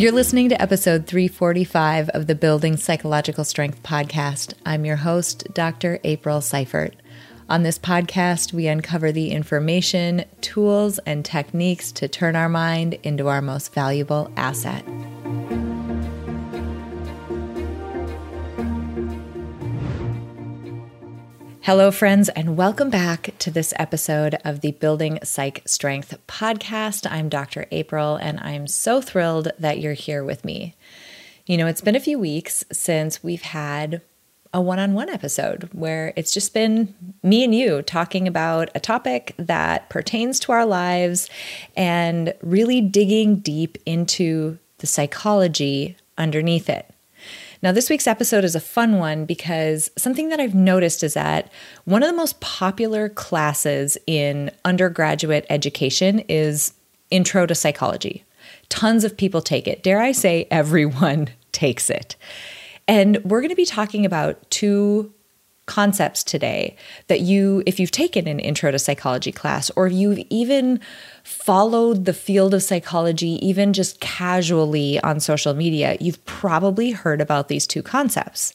You're listening to episode 345 of the Building Psychological Strength podcast. I'm your host, Dr. April Seifert. On this podcast, we uncover the information, tools, and techniques to turn our mind into our most valuable asset. Hello, friends, and welcome back to this episode of the Building Psych Strength podcast. I'm Dr. April, and I'm so thrilled that you're here with me. You know, it's been a few weeks since we've had a one on one episode where it's just been me and you talking about a topic that pertains to our lives and really digging deep into the psychology underneath it. Now, this week's episode is a fun one because something that I've noticed is that one of the most popular classes in undergraduate education is Intro to Psychology. Tons of people take it. Dare I say, everyone takes it. And we're going to be talking about two concepts today that you, if you've taken an intro to psychology class, or if you've even followed the field of psychology, even just casually on social media, you've probably heard about these two concepts.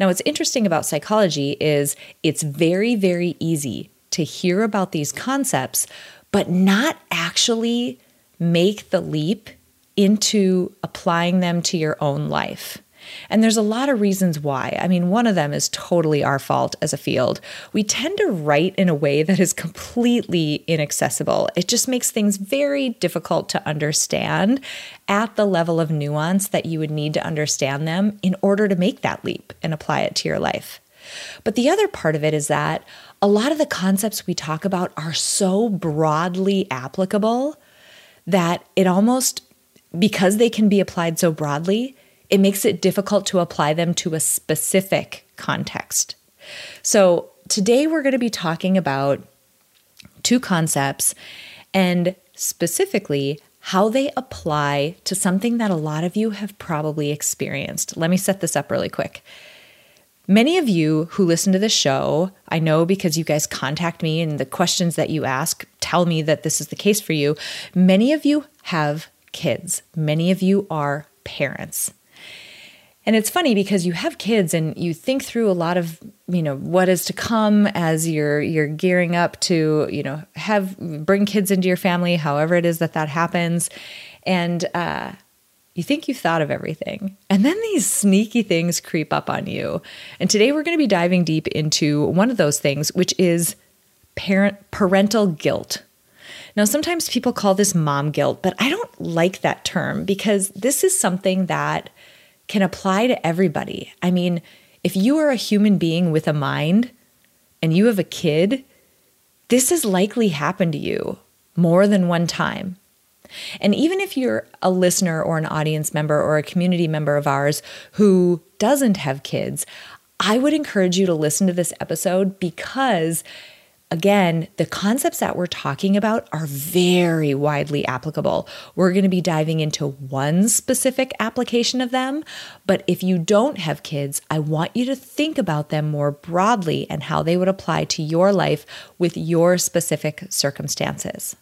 Now, what's interesting about psychology is it's very, very easy to hear about these concepts, but not actually make the leap into applying them to your own life. And there's a lot of reasons why. I mean, one of them is totally our fault as a field. We tend to write in a way that is completely inaccessible. It just makes things very difficult to understand at the level of nuance that you would need to understand them in order to make that leap and apply it to your life. But the other part of it is that a lot of the concepts we talk about are so broadly applicable that it almost, because they can be applied so broadly, it makes it difficult to apply them to a specific context. So, today we're going to be talking about two concepts and specifically how they apply to something that a lot of you have probably experienced. Let me set this up really quick. Many of you who listen to this show, I know because you guys contact me and the questions that you ask tell me that this is the case for you. Many of you have kids, many of you are parents. And it's funny because you have kids and you think through a lot of, you know, what is to come as you're you're gearing up to, you know, have bring kids into your family, however it is that that happens. And uh you think you've thought of everything. And then these sneaky things creep up on you. And today we're going to be diving deep into one of those things, which is parent parental guilt. Now, sometimes people call this mom guilt, but I don't like that term because this is something that can apply to everybody. I mean, if you are a human being with a mind and you have a kid, this has likely happened to you more than one time. And even if you're a listener or an audience member or a community member of ours who doesn't have kids, I would encourage you to listen to this episode because Again, the concepts that we're talking about are very widely applicable. We're going to be diving into one specific application of them, but if you don't have kids, I want you to think about them more broadly and how they would apply to your life with your specific circumstances.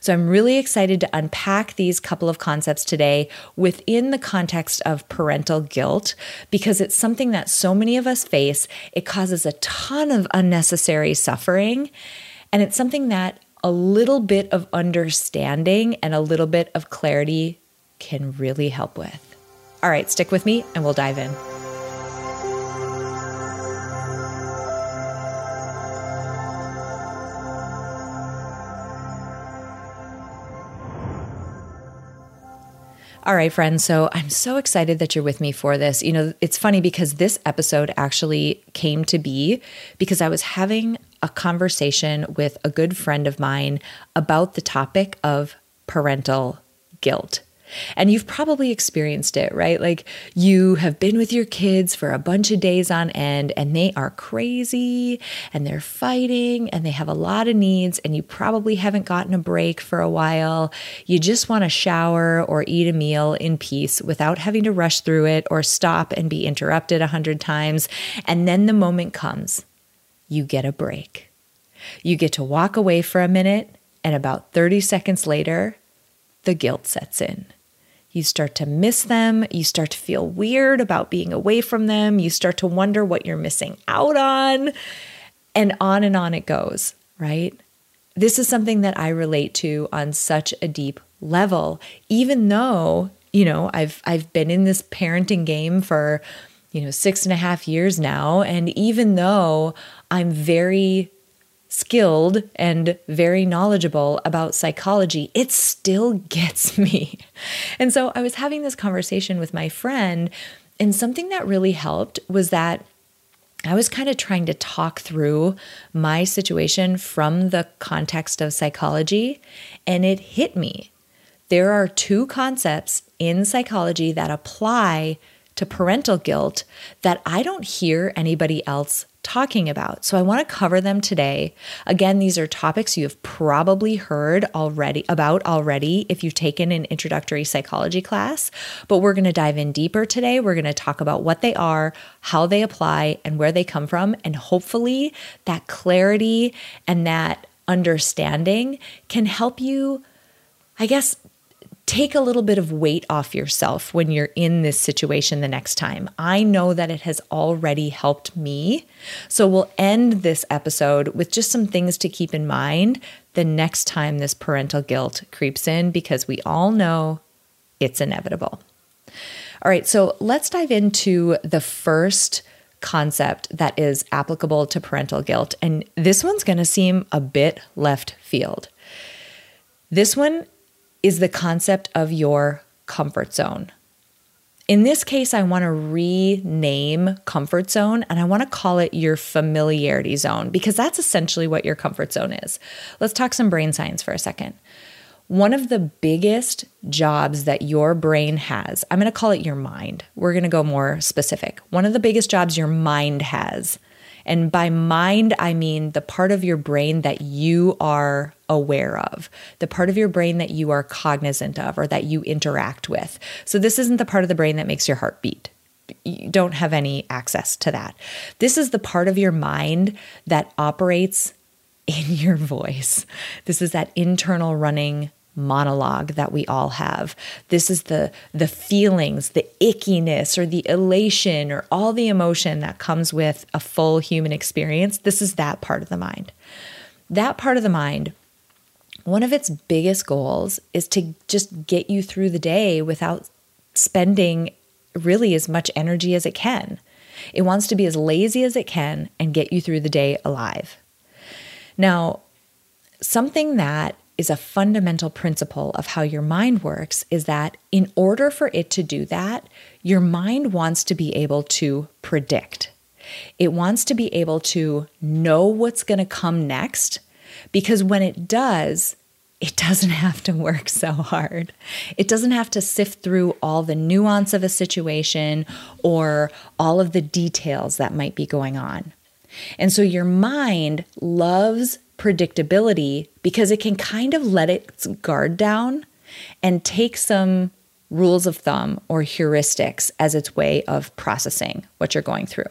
So I'm really excited to unpack these couple of concepts today within the context of parental guilt because it's something that so many of us face. It causes a ton of unnecessary suffering, and it's something that a little bit of understanding and a little bit of clarity can really help with. All right, stick with me and we'll dive in. All right, friends. So I'm so excited that you're with me for this. You know, it's funny because this episode actually came to be because I was having a conversation with a good friend of mine about the topic of parental guilt. And you've probably experienced it, right? Like you have been with your kids for a bunch of days on end and they are crazy and they're fighting and they have a lot of needs and you probably haven't gotten a break for a while. You just want to shower or eat a meal in peace without having to rush through it or stop and be interrupted a hundred times. And then the moment comes, you get a break. You get to walk away for a minute and about 30 seconds later, the guilt sets in You start to miss them. You start to feel weird about being away from them. You start to wonder what you're missing out on. And on and on it goes, right? This is something that I relate to on such a deep level, even though, you know, I've I've been in this parenting game for, you know, six and a half years now. And even though I'm very skilled and very knowledgeable about psychology, it still gets me. And so I was having this conversation with my friend, and something that really helped was that I was kind of trying to talk through my situation from the context of psychology, and it hit me. There are two concepts in psychology that apply to parental guilt that I don't hear anybody else talking about. So I want to cover them today. Again, these are topics you have probably heard already about already if you've taken an introductory psychology class, but we're going to dive in deeper today. We're going to talk about what they are, how they apply, and where they come from, and hopefully that clarity and that understanding can help you I guess take a little bit of weight off yourself when you're in this situation the next time. I know that it has already helped me. So we'll end this episode with just some things to keep in mind the next time this parental guilt creeps in, because we all know it's inevitable. All right, so let's dive into the first concept that is applicable to parental guilt. And this one's going to seem a bit left field. This one is the concept of your comfort zone. In this case, I want to rename comfort zone and I want to call it your familiarity zone because that's essentially what your comfort zone is. Let's talk some brain science for a second. One of the biggest jobs that your brain has, I'm going to call it your mind. We're going to go more specific. One of the biggest jobs your mind has and by mind, I mean the part of your brain that you are aware of, the part of your brain that you are cognizant of or that you interact with. So, this isn't the part of the brain that makes your heart beat. You don't have any access to that. This is the part of your mind that operates in your voice. This is that internal running monologue that we all have. This is the the feelings, the ickiness or the elation or all the emotion that comes with a full human experience. This is that part of the mind. That part of the mind one of its biggest goals is to just get you through the day without spending really as much energy as it can. It wants to be as lazy as it can and get you through the day alive. Now, something that is a fundamental principle of how your mind works is that in order for it to do that, your mind wants to be able to predict. It wants to be able to know what's going to come next because when it does, it doesn't have to work so hard. It doesn't have to sift through all the nuance of a situation or all of the details that might be going on. And so your mind loves predictability because it can kind of let its guard down and take some rules of thumb or heuristics as its way of processing what you're going through.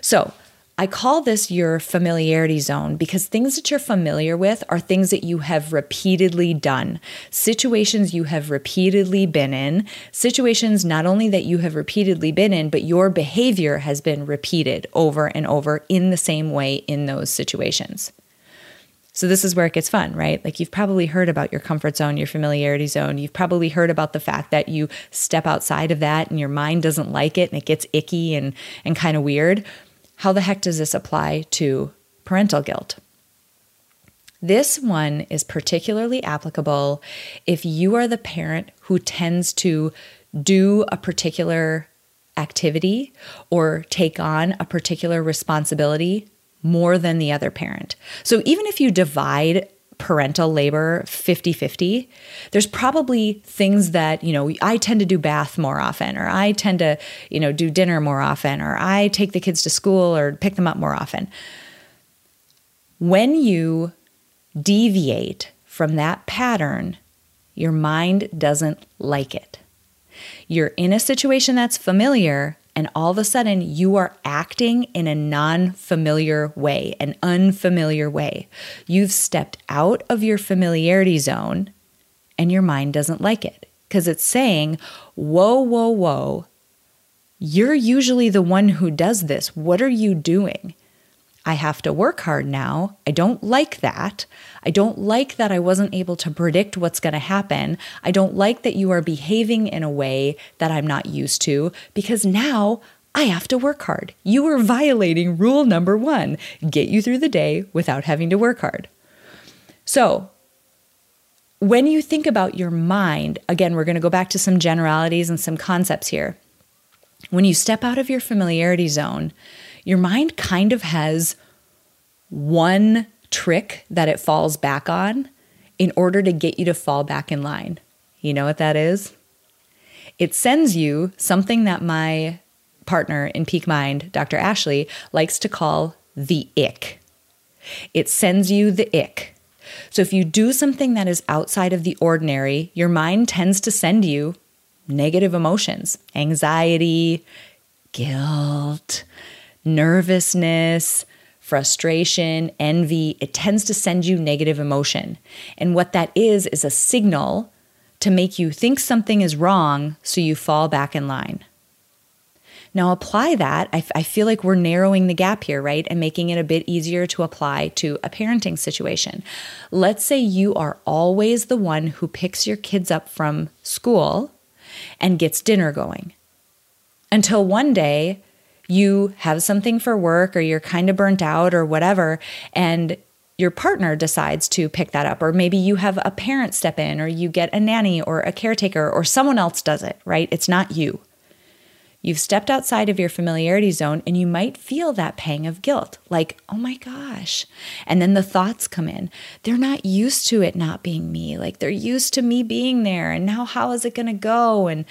So, I call this your familiarity zone because things that you're familiar with are things that you have repeatedly done, situations you have repeatedly been in, situations not only that you have repeatedly been in, but your behavior has been repeated over and over in the same way in those situations. So this is where it gets fun, right? Like you've probably heard about your comfort zone, your familiarity zone. You've probably heard about the fact that you step outside of that and your mind doesn't like it and it gets icky and and kind of weird. How the heck does this apply to parental guilt? This one is particularly applicable if you are the parent who tends to do a particular activity or take on a particular responsibility more than the other parent. So even if you divide parental labor 50-50 there's probably things that you know i tend to do bath more often or i tend to you know do dinner more often or i take the kids to school or pick them up more often when you deviate from that pattern your mind doesn't like it you're in a situation that's familiar and all of a sudden you are acting in a non familiar way, an unfamiliar way. You've stepped out of your familiarity zone and your mind doesn't like it. because it's saying, Whoa, whoa, whoa. You're usually the one who does this. What are you doing? I have to work hard now. I don't like that. I don't like that I wasn't able to predict what's going to happen. I don't like that you are behaving in a way that I'm not used to because now I have to work hard. You are violating rule number one get you through the day without having to work hard. So, when you think about your mind, again, we're going to go back to some generalities and some concepts here. When you step out of your familiarity zone, your mind kind of has one trick that it falls back on in order to get you to fall back in line. You know what that is? It sends you something that my partner in Peak Mind, Dr. Ashley, likes to call the ick. It sends you the ick. So if you do something that is outside of the ordinary, your mind tends to send you negative emotions, anxiety, guilt, nervousness, frustration, envy. It tends to send you negative emotion. And what that is, is a signal to make you think something is wrong so you fall back in line. Now, apply that. I, f- I feel like we're narrowing the gap here, right? And making it a bit easier to apply to a parenting situation. Let's say you are always the one who picks your kids up from school and gets dinner going. Until one day, you have something for work or you're kind of burnt out or whatever, and your partner decides to pick that up, or maybe you have a parent step in, or you get a nanny or a caretaker, or someone else does it, right? It's not you. You've stepped outside of your familiarity zone and you might feel that pang of guilt, like, oh my gosh. And then the thoughts come in. They're not used to it not being me. Like they're used to me being there. And now how is it going to go? And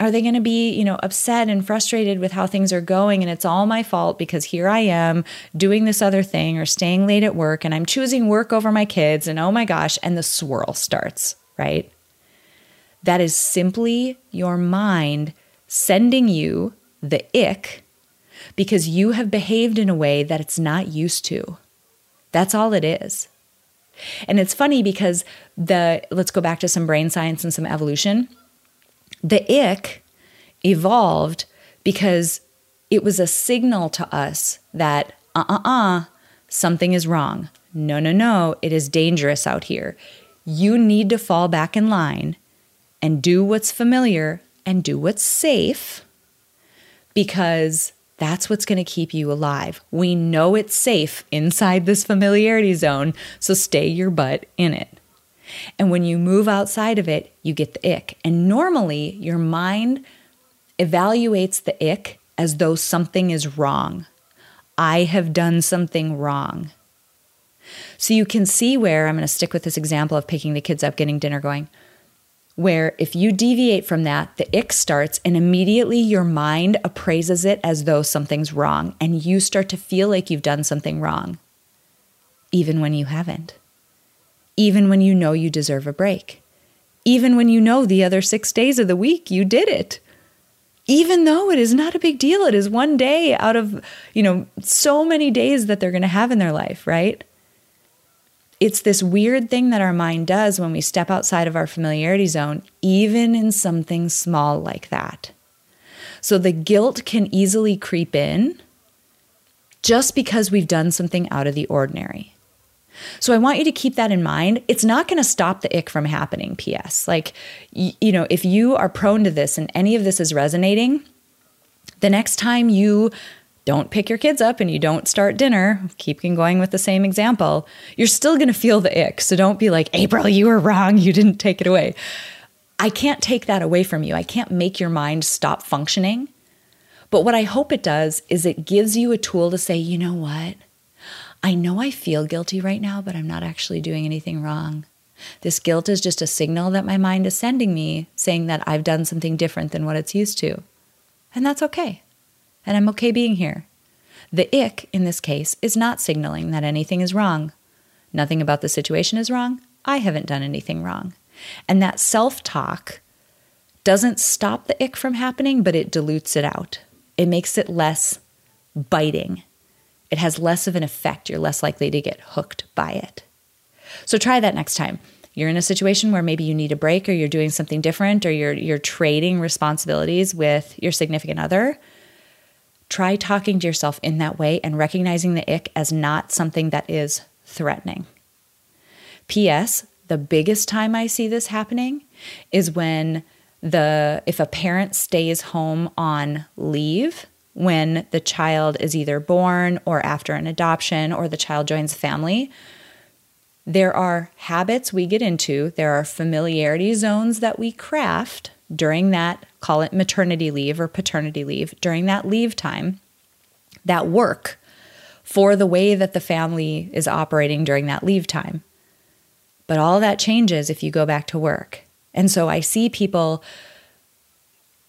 are they going to be, you know, upset and frustrated with how things are going and it's all my fault because here I am doing this other thing or staying late at work and I'm choosing work over my kids and oh my gosh, and the swirl starts, right? That is simply your mind sending you the ick because you have behaved in a way that it's not used to. That's all it is. And it's funny because the let's go back to some brain science and some evolution. The ick evolved because it was a signal to us that uh uh uh something is wrong. No, no, no, it is dangerous out here. You need to fall back in line and do what's familiar and do what's safe because that's what's going to keep you alive. We know it's safe inside this familiarity zone, so stay your butt in it. And when you move outside of it, you get the ick. And normally, your mind evaluates the ick as though something is wrong. I have done something wrong. So you can see where I'm going to stick with this example of picking the kids up, getting dinner going where if you deviate from that, the ick starts and immediately your mind appraises it as though something's wrong and you start to feel like you've done something wrong, even when you haven't, even when you know you deserve a break, even when you know the other six days of the week you did it. Even though it is not a big deal, it is one day out of, you know, so many days that they're going to have in their life, right? It's this weird thing that our mind does when we step outside of our familiarity zone, even in something small like that. So the guilt can easily creep in just because we've done something out of the ordinary. So I want you to keep that in mind. It's not going to stop the ick from happening, PS. Like, you know, if you are prone to this and any of this is resonating, the next time you don't pick your kids up and you don't start dinner, keeping going with the same example, you're still going to feel the ick. So don't be like, April, you were wrong. You didn't take it away. I can't take that away from you. I can't make your mind stop functioning. But what I hope it does is it gives you a tool to say, you know what? I know I feel guilty right now, but I'm not actually doing anything wrong. This guilt is just a signal that my mind is sending me saying that I've done something different than what it's used to. And that's okay and I'm okay being here. The ick in this case is not signaling that anything is wrong. Nothing about the situation is wrong. I haven't done anything wrong. And that self talk doesn't stop the ick from happening, but it dilutes it out. It makes it less biting. It has less of an effect. You're less likely to get hooked by it. So try that next time you're in a situation where maybe you need a break or you're doing something different or you're you're trading responsibilities with your significant other, try talking to yourself in that way and recognizing the ick as not something that is threatening. PS, the biggest time I see this happening is when the if a parent stays home on leave when the child is either born or after an adoption or the child joins family there are habits we get into, there are familiarity zones that we craft during that, call it maternity leave or paternity leave, during that leave time that work for the way that the family is operating during that leave time. But all that changes if you go back to work. And so I see people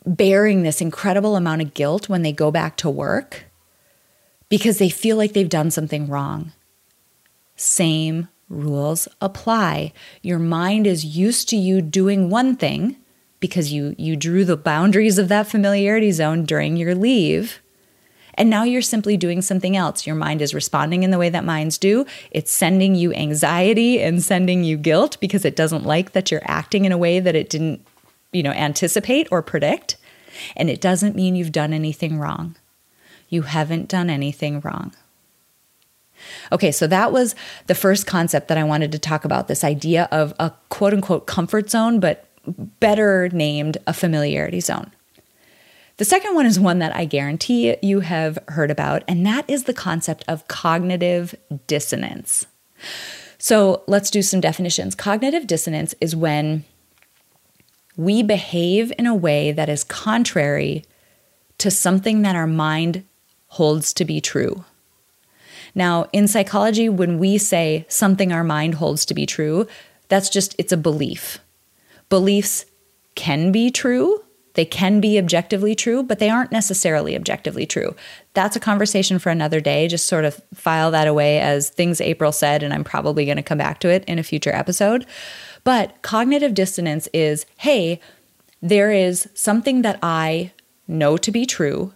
bearing this incredible amount of guilt when they go back to work because they feel like they've done something wrong. Same rules apply. Your mind is used to you doing one thing because you you drew the boundaries of that familiarity zone during your leave. And now you're simply doing something else. Your mind is responding in the way that minds do. It's sending you anxiety and sending you guilt because it doesn't like that you're acting in a way that it didn't, you know, anticipate or predict. And it doesn't mean you've done anything wrong. You haven't done anything wrong. Okay, so that was the first concept that I wanted to talk about this idea of a quote unquote comfort zone, but better named a familiarity zone. The second one is one that I guarantee you have heard about, and that is the concept of cognitive dissonance. So let's do some definitions. Cognitive dissonance is when we behave in a way that is contrary to something that our mind holds to be true. Now, in psychology, when we say something our mind holds to be true, that's just, it's a belief. Beliefs can be true, they can be objectively true, but they aren't necessarily objectively true. That's a conversation for another day. Just sort of file that away as things April said, and I'm probably going to come back to it in a future episode. But cognitive dissonance is hey, there is something that I know to be true,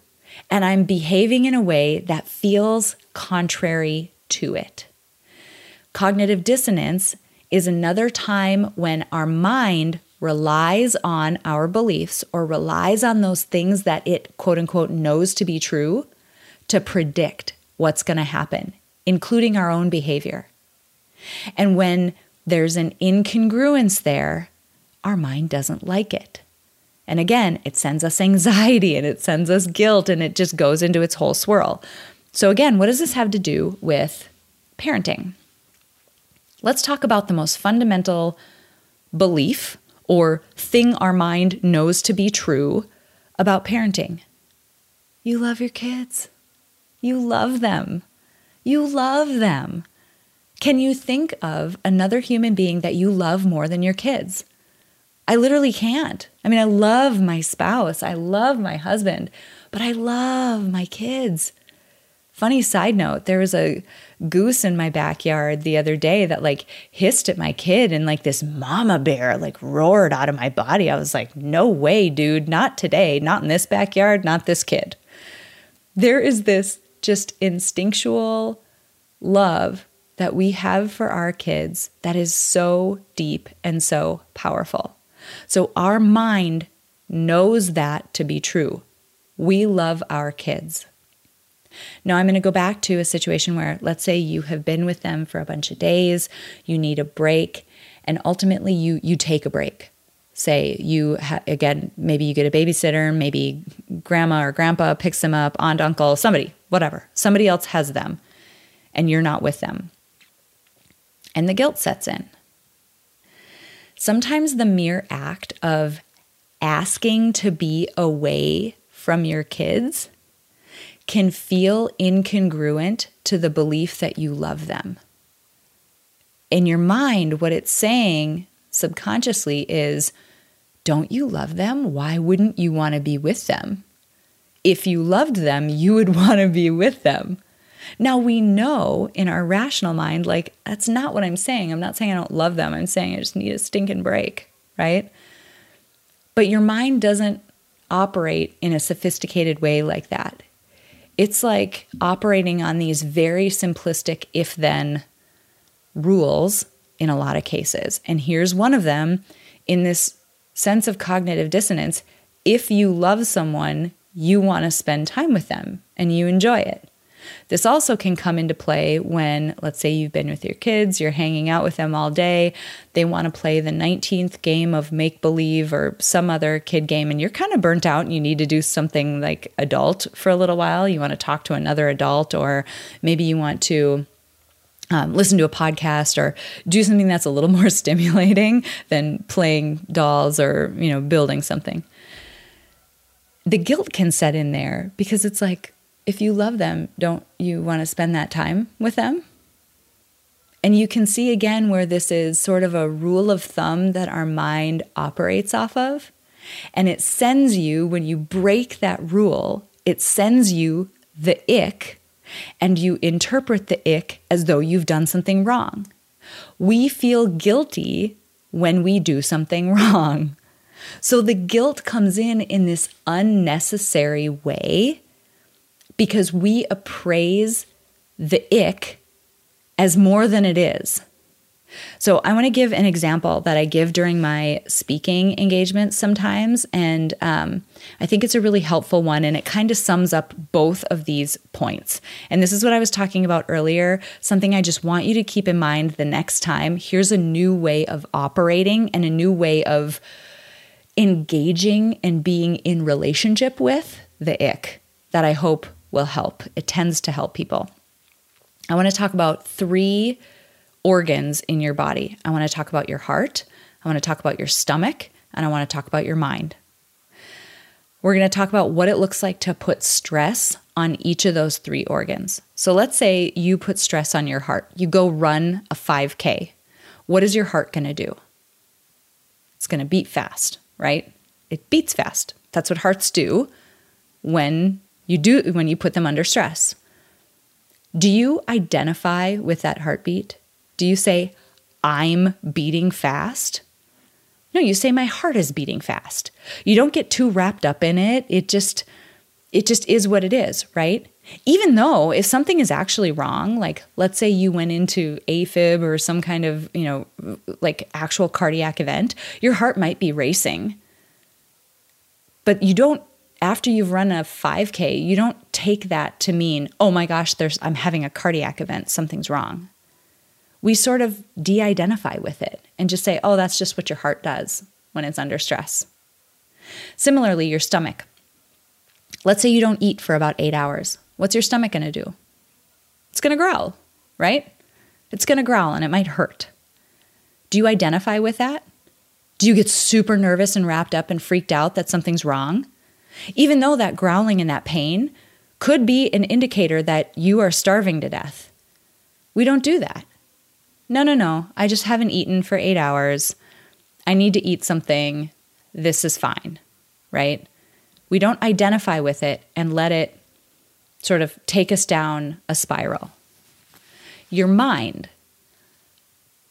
and I'm behaving in a way that feels contrary to it. Cognitive dissonance is another time when our mind relies on our beliefs or relies on those things that it quote unquote knows to be true to predict what's going to happen, including our own behavior. And when there's an incongruence there, our mind doesn't like it. And again, it sends us anxiety and it sends us guilt and it just goes into its whole swirl. So, again, what does this have to do with parenting? Let's talk about the most fundamental belief or thing our mind knows to be true about parenting. You love your kids. You love them. You love them. Can you think of another human being that you love more than your kids? I literally can't. I mean, I love my spouse, I love my husband, but I love my kids. Funny side note, there was a goose in my backyard the other day that like hissed at my kid and like this mama bear like roared out of my body. I was like, "No way, dude, not today, not in this backyard, not this kid." There is this just instinctual love that we have for our kids that is so deep and so powerful. So our mind knows that to be true. We love our kids. Now, I'm going to go back to a situation where, let's say, you have been with them for a bunch of days, you need a break, and ultimately you, you take a break. Say you, ha- again, maybe you get a babysitter, maybe grandma or grandpa picks them up, aunt, uncle, somebody, whatever. Somebody else has them, and you're not with them. And the guilt sets in. Sometimes the mere act of asking to be away from your kids can feel incongruent to the belief that you love them. In your mind, what it's saying subconsciously is, Don't you love them? Why wouldn't you want to be with them? If you loved them, you would want to be with them. Now we know in our rational mind, like, that's not what I'm saying. I'm not saying I don't love them. I'm saying I just need a stinking break, right? But your mind doesn't operate in a sophisticated way like that. It's like operating on these very simplistic if then rules in a lot of cases. And here's one of them in this sense of cognitive dissonance. If you love someone, you want to spend time with them and you enjoy it. This also can come into play when, let's say, you've been with your kids, you're hanging out with them all day, they want to play the 19th game of make believe or some other kid game, and you're kind of burnt out and you need to do something like adult for a little while. You want to talk to another adult, or maybe you want to um, listen to a podcast or do something that's a little more stimulating than playing dolls or you know building something the guilt can set in there because it's like if you love them don't you want to spend that time with them and you can see again where this is sort of a rule of thumb that our mind operates off of and it sends you when you break that rule it sends you the ick and you interpret the ick as though you've done something wrong. We feel guilty when we do something wrong. So the guilt comes in in this unnecessary way because we appraise the ick as more than it is. So, I want to give an example that I give during my speaking engagements sometimes. And um, I think it's a really helpful one. And it kind of sums up both of these points. And this is what I was talking about earlier something I just want you to keep in mind the next time. Here's a new way of operating and a new way of engaging and being in relationship with the ick that I hope will help. It tends to help people. I want to talk about three organs in your body. I want to talk about your heart, I want to talk about your stomach, and I want to talk about your mind. We're going to talk about what it looks like to put stress on each of those three organs. So let's say you put stress on your heart. You go run a 5K. What is your heart going to do? It's going to beat fast, right? It beats fast. That's what hearts do when you do when you put them under stress. Do you identify with that heartbeat? Do you say, I'm beating fast? No, you say my heart is beating fast. You don't get too wrapped up in it. It just it just is what it is, right? Even though if something is actually wrong, like let's say you went into AFib or some kind of, you know, like actual cardiac event, your heart might be racing. But you don't after you've run a 5k, you don't take that to mean, "Oh my gosh, there's I'm having a cardiac event, something's wrong." we sort of de identify with it and just say, oh, that's just what your heart does when it's under stress. Similarly, your stomach. Let's say you don't eat for about eight hours. What's your stomach going to do? It's going to growl, right? It's going to growl and it might hurt. Do you identify with that? Do you get super nervous and wrapped up and freaked out that something's wrong? Even though that growling and that pain could be an indicator that you are starving to death. We don't do that. No, no, no. I just haven't eaten for eight hours. I need to eat something. This is fine, right? We don't identify with it and let it sort of take us down a spiral. Your mind,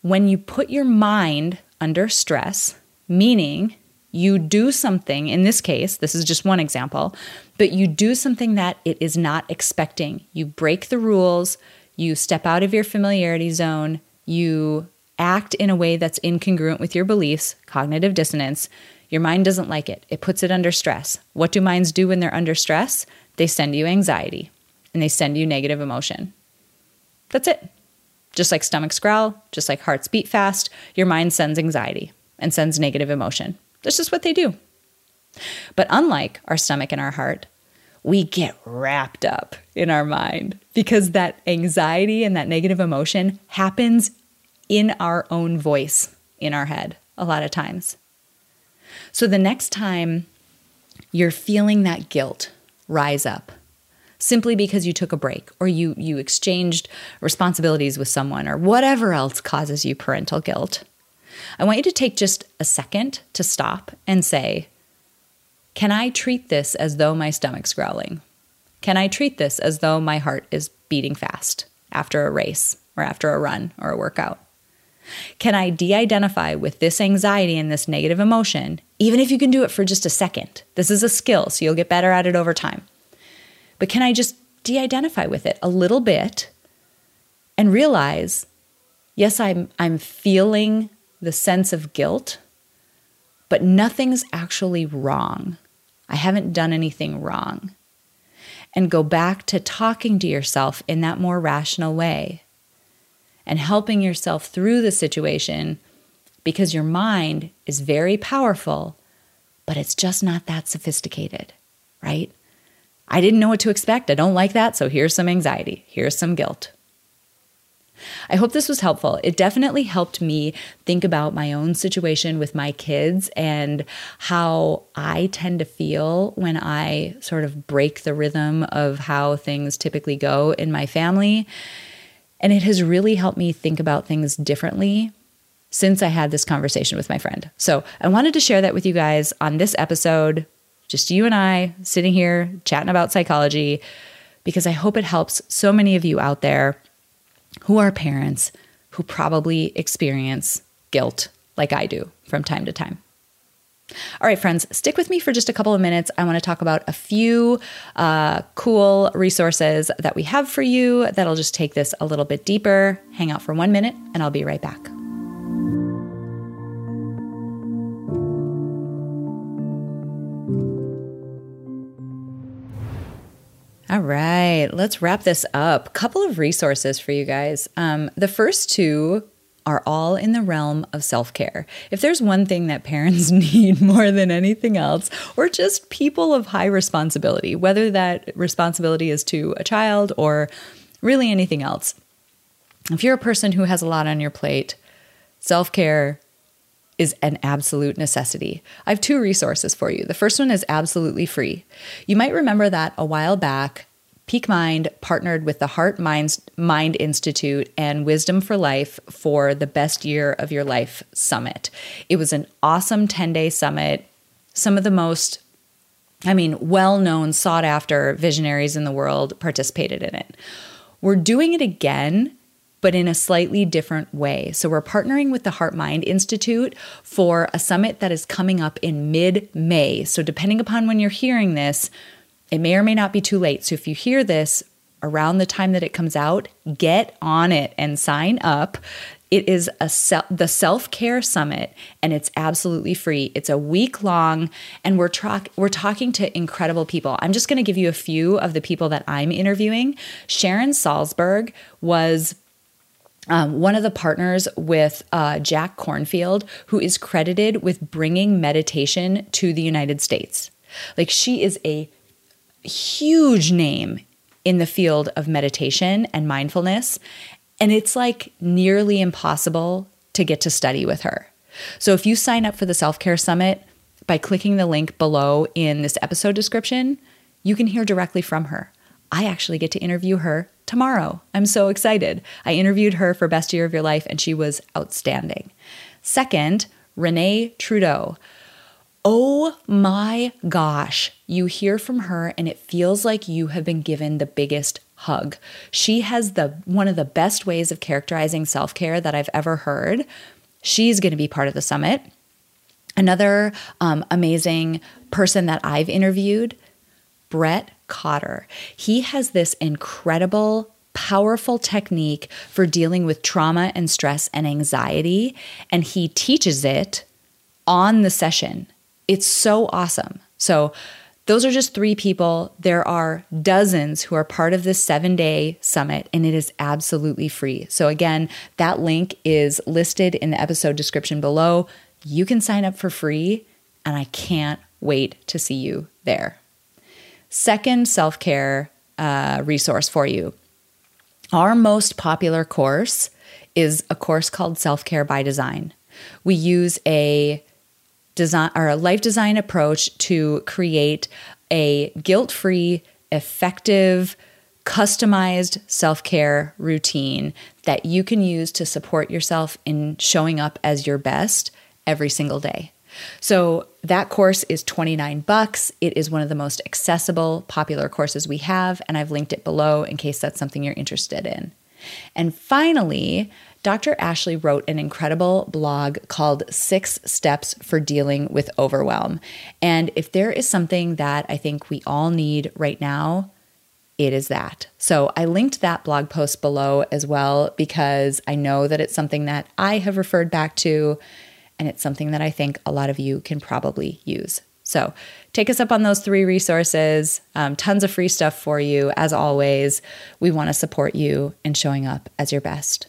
when you put your mind under stress, meaning you do something, in this case, this is just one example, but you do something that it is not expecting. You break the rules, you step out of your familiarity zone, you act in a way that's incongruent with your beliefs, cognitive dissonance, your mind doesn't like it. It puts it under stress. What do minds do when they're under stress? They send you anxiety and they send you negative emotion. That's it. Just like stomachs growl, just like hearts beat fast, your mind sends anxiety and sends negative emotion. That's just what they do. But unlike our stomach and our heart, we get wrapped up in our mind because that anxiety and that negative emotion happens in our own voice in our head a lot of times. So the next time you're feeling that guilt rise up, simply because you took a break or you you exchanged responsibilities with someone or whatever else causes you parental guilt. I want you to take just a second to stop and say, can I treat this as though my stomach's growling? Can I treat this as though my heart is beating fast after a race or after a run or a workout? Can I de identify with this anxiety and this negative emotion, even if you can do it for just a second? This is a skill, so you'll get better at it over time. But can I just de identify with it a little bit and realize Yes, I'm, I'm feeling the sense of guilt, but nothing's actually wrong. I haven't done anything wrong. And go back to talking to yourself in that more rational way and helping yourself through the situation because your mind is very powerful, but it's just not that sophisticated, right? I didn't know what to expect. I don't like that. So here's some anxiety. Here's some guilt. I hope this was helpful. It definitely helped me think about my own situation with my kids and how I tend to feel when I sort of break the rhythm of how things typically go in my family. And it has really helped me think about things differently since I had this conversation with my friend. So I wanted to share that with you guys on this episode, just you and I sitting here chatting about psychology, because I hope it helps so many of you out there who are parents who probably experience guilt like I do from time to time. All right, friends, stick with me for just a couple of minutes. I want to talk about a few uh, cool resources that we have for you that'll just take this a little bit deeper. Hang out for one minute, and I'll be right back. Right, let's wrap this up. A couple of resources for you guys. Um, the first two are all in the realm of self care. If there's one thing that parents need more than anything else, or just people of high responsibility, whether that responsibility is to a child or really anything else, if you're a person who has a lot on your plate, self care is an absolute necessity. I have two resources for you. The first one is absolutely free. You might remember that a while back, Peak Mind partnered with the Heart Minds, Mind Institute and Wisdom for Life for the Best Year of Your Life Summit. It was an awesome 10 day summit. Some of the most I mean, well known, sought after visionaries in the world participated in it. We're doing it again but in a slightly different way. So, we're partnering with the Heart Mind Institute for a summit that is coming up in mid May. So, depending upon when you're hearing this, it may or may not be too late. So, if you hear this around the time that it comes out, get on it and sign up. It is a se- the self care summit, and it's absolutely free. It's a week long, and we're tra- we're talking to incredible people. I'm just going to give you a few of the people that I'm interviewing. Sharon Salzberg was um, one of the partners with uh, Jack Kornfield, who is credited with bringing meditation to the United States. Like, she is a huge name in the field of meditation and mindfulness. And it's like nearly impossible to get to study with her. So, if you sign up for the Self Care Summit by clicking the link below in this episode description, you can hear directly from her. I actually get to interview her tomorrow. I'm so excited. I interviewed her for Best Year of Your Life, and she was outstanding. Second, Renee Trudeau. Oh my gosh, you hear from her and it feels like you have been given the biggest hug. She has the one of the best ways of characterizing self-care that I've ever heard. She's going to be part of the summit. Another um, amazing person that I've interviewed, Brett Cotter. He has this incredible powerful technique for dealing with trauma and stress and anxiety, and he teaches it on the session. It's so awesome. So, those are just three people. There are dozens who are part of this seven day summit, and it is absolutely free. So, again, that link is listed in the episode description below. You can sign up for free, and I can't wait to see you there. Second self care uh, resource for you. Our most popular course is a course called Self Care by Design. We use a design or a life design approach to create a guilt free, effective, customized self care routine that you can use to support yourself in showing up as your best every single day. So that course is 29 bucks. It is one of the most accessible, popular courses we have, and I've linked it below in case that's something you're interested in. And finally, Dr. Ashley wrote an incredible blog called Six Steps for Dealing with Overwhelm. And if there is something that I think we all need right now, it is that. So I linked that blog post below as well because I know that it's something that I have referred back to and it's something that I think a lot of you can probably use. So take us up on those three resources. Um, tons of free stuff for you. As always, we want to support you in showing up as your best.